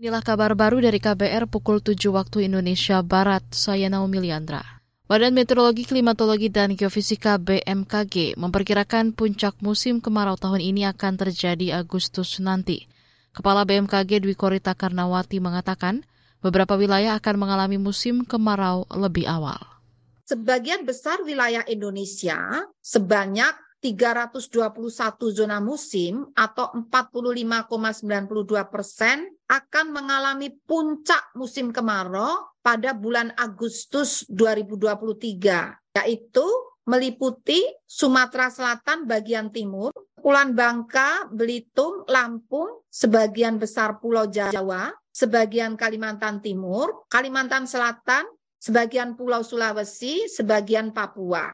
Inilah kabar baru dari KBR pukul 7 waktu Indonesia Barat. Saya Naomi Liandra. Badan Meteorologi, Klimatologi, dan Geofisika BMKG memperkirakan puncak musim kemarau tahun ini akan terjadi Agustus nanti. Kepala BMKG Dwi Korita Karnawati mengatakan beberapa wilayah akan mengalami musim kemarau lebih awal. Sebagian besar wilayah Indonesia sebanyak 321 zona musim atau 45,92 persen akan mengalami puncak musim kemarau pada bulan Agustus 2023, yaitu meliputi Sumatera Selatan bagian timur, Pulau Bangka, Belitung, Lampung, sebagian besar Pulau Jawa, sebagian Kalimantan Timur, Kalimantan Selatan, sebagian Pulau Sulawesi, sebagian Papua.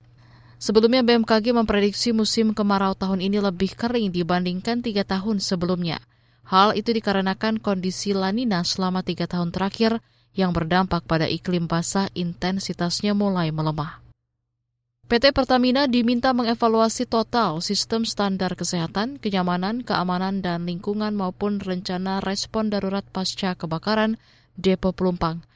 Sebelumnya BMKG memprediksi musim kemarau tahun ini lebih kering dibandingkan tiga tahun sebelumnya. Hal itu dikarenakan kondisi lanina selama tiga tahun terakhir yang berdampak pada iklim basah intensitasnya mulai melemah. PT Pertamina diminta mengevaluasi total sistem standar kesehatan, kenyamanan, keamanan, dan lingkungan maupun rencana respon darurat pasca kebakaran Depo Pelumpang.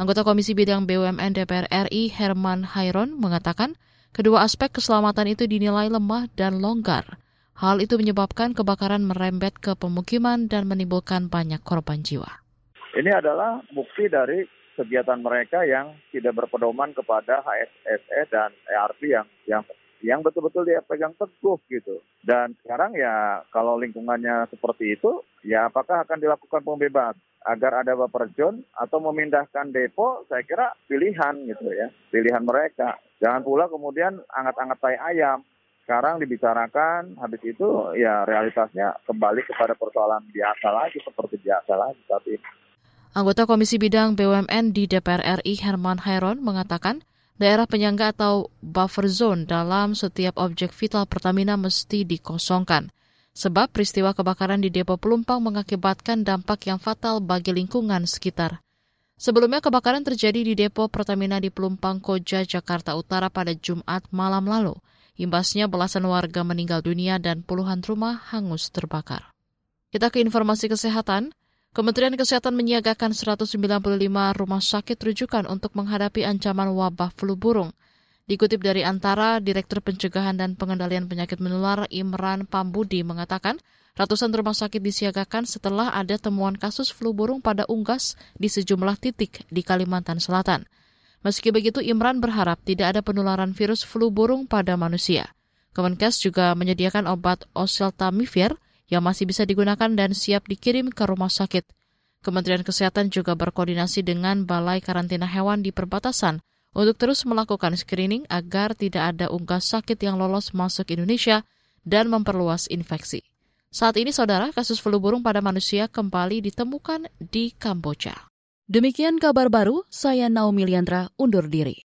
Anggota Komisi Bidang BUMN DPR RI Herman Hairon mengatakan Kedua aspek keselamatan itu dinilai lemah dan longgar. Hal itu menyebabkan kebakaran merembet ke pemukiman dan menimbulkan banyak korban jiwa. Ini adalah bukti dari kegiatan mereka yang tidak berpedoman kepada HSSE dan ERP yang yang yang betul-betul dia pegang teguh gitu. Dan sekarang ya kalau lingkungannya seperti itu, ya apakah akan dilakukan pembebas agar ada John atau memindahkan depo? Saya kira pilihan gitu ya, pilihan mereka. Jangan pula kemudian angat-angat tai ayam. Sekarang dibicarakan, habis itu ya realitasnya kembali kepada persoalan biasa lagi, seperti biasa lagi tapi Anggota Komisi Bidang BUMN di DPR RI Herman Hairon mengatakan, daerah penyangga atau buffer zone dalam setiap objek vital Pertamina mesti dikosongkan. Sebab peristiwa kebakaran di depo Pelumpang mengakibatkan dampak yang fatal bagi lingkungan sekitar. Sebelumnya kebakaran terjadi di depo Pertamina di Pelumpang Koja, Jakarta Utara pada Jumat malam lalu. Imbasnya belasan warga meninggal dunia dan puluhan rumah hangus terbakar. Kita ke informasi kesehatan. Kementerian Kesehatan menyiagakan 195 rumah sakit rujukan untuk menghadapi ancaman wabah flu burung. Dikutip dari Antara, Direktur Pencegahan dan Pengendalian Penyakit Menular Imran Pambudi mengatakan, Ratusan rumah sakit disiagakan setelah ada temuan kasus flu burung pada unggas di sejumlah titik di Kalimantan Selatan. Meski begitu, Imran berharap tidak ada penularan virus flu burung pada manusia. Kemenkes juga menyediakan obat oseltamivir yang masih bisa digunakan dan siap dikirim ke rumah sakit. Kementerian Kesehatan juga berkoordinasi dengan Balai Karantina Hewan di perbatasan untuk terus melakukan screening agar tidak ada unggas sakit yang lolos masuk Indonesia dan memperluas infeksi. Saat ini, saudara, kasus flu burung pada manusia kembali ditemukan di Kamboja. Demikian kabar baru, saya Naomi Liandra undur diri.